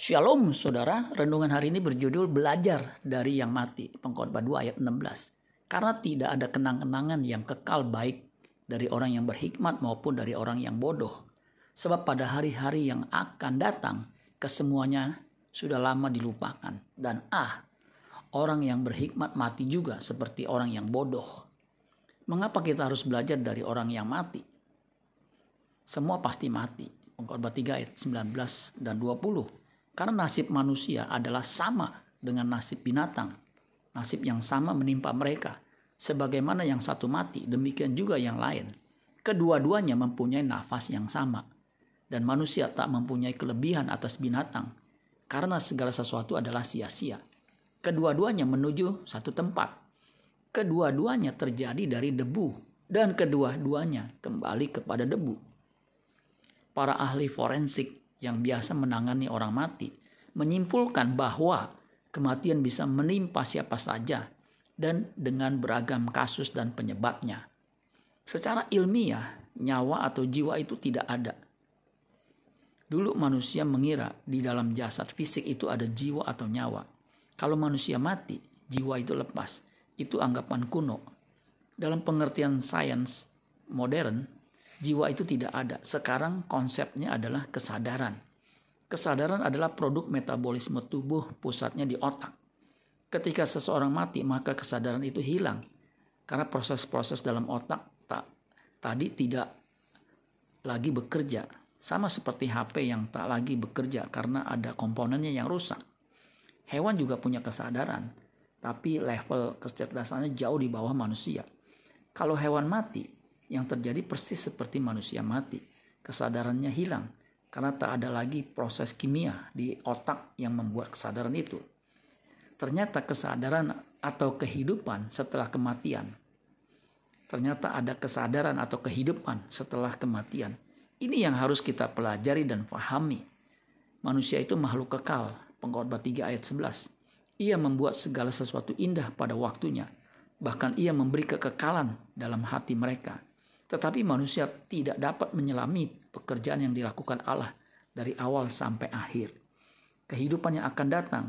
Shalom saudara, renungan hari ini berjudul Belajar dari yang mati, pengkhotbah 2 ayat 16. Karena tidak ada kenang-kenangan yang kekal baik dari orang yang berhikmat maupun dari orang yang bodoh. Sebab pada hari-hari yang akan datang, kesemuanya sudah lama dilupakan. Dan ah, orang yang berhikmat mati juga seperti orang yang bodoh. Mengapa kita harus belajar dari orang yang mati? Semua pasti mati. Pengkhotbah 3 ayat 19 dan 20 karena nasib manusia adalah sama dengan nasib binatang. Nasib yang sama menimpa mereka. Sebagaimana yang satu mati, demikian juga yang lain. Kedua-duanya mempunyai nafas yang sama. Dan manusia tak mempunyai kelebihan atas binatang. Karena segala sesuatu adalah sia-sia. Kedua-duanya menuju satu tempat. Kedua-duanya terjadi dari debu. Dan kedua-duanya kembali kepada debu. Para ahli forensik yang biasa menangani orang mati menyimpulkan bahwa kematian bisa menimpa siapa saja dan dengan beragam kasus dan penyebabnya. Secara ilmiah, nyawa atau jiwa itu tidak ada. Dulu manusia mengira di dalam jasad fisik itu ada jiwa atau nyawa. Kalau manusia mati, jiwa itu lepas. Itu anggapan kuno. Dalam pengertian sains modern, jiwa itu tidak ada. Sekarang konsepnya adalah kesadaran. Kesadaran adalah produk metabolisme tubuh pusatnya di otak. Ketika seseorang mati, maka kesadaran itu hilang. Karena proses-proses dalam otak tak tadi tidak lagi bekerja. Sama seperti HP yang tak lagi bekerja karena ada komponennya yang rusak. Hewan juga punya kesadaran, tapi level kecerdasannya jauh di bawah manusia. Kalau hewan mati, yang terjadi persis seperti manusia mati. Kesadarannya hilang karena tak ada lagi proses kimia di otak yang membuat kesadaran itu. Ternyata kesadaran atau kehidupan setelah kematian. Ternyata ada kesadaran atau kehidupan setelah kematian. Ini yang harus kita pelajari dan pahami. Manusia itu makhluk kekal. Pengkhotbah 3 ayat 11. Ia membuat segala sesuatu indah pada waktunya. Bahkan ia memberi kekekalan dalam hati mereka tetapi manusia tidak dapat menyelami pekerjaan yang dilakukan Allah dari awal sampai akhir. Kehidupan yang akan datang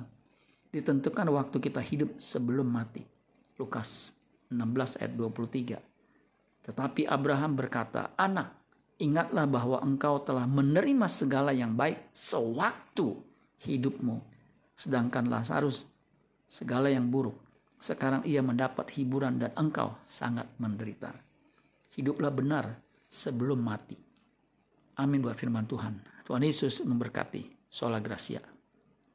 ditentukan waktu kita hidup sebelum mati. Lukas 16 ayat 23. Tetapi Abraham berkata, "Anak, ingatlah bahwa engkau telah menerima segala yang baik sewaktu hidupmu, sedangkan Lazarus segala yang buruk. Sekarang ia mendapat hiburan dan engkau sangat menderita." Hiduplah benar sebelum mati. Amin buat firman Tuhan. Tuhan Yesus memberkati. Sola Gracia.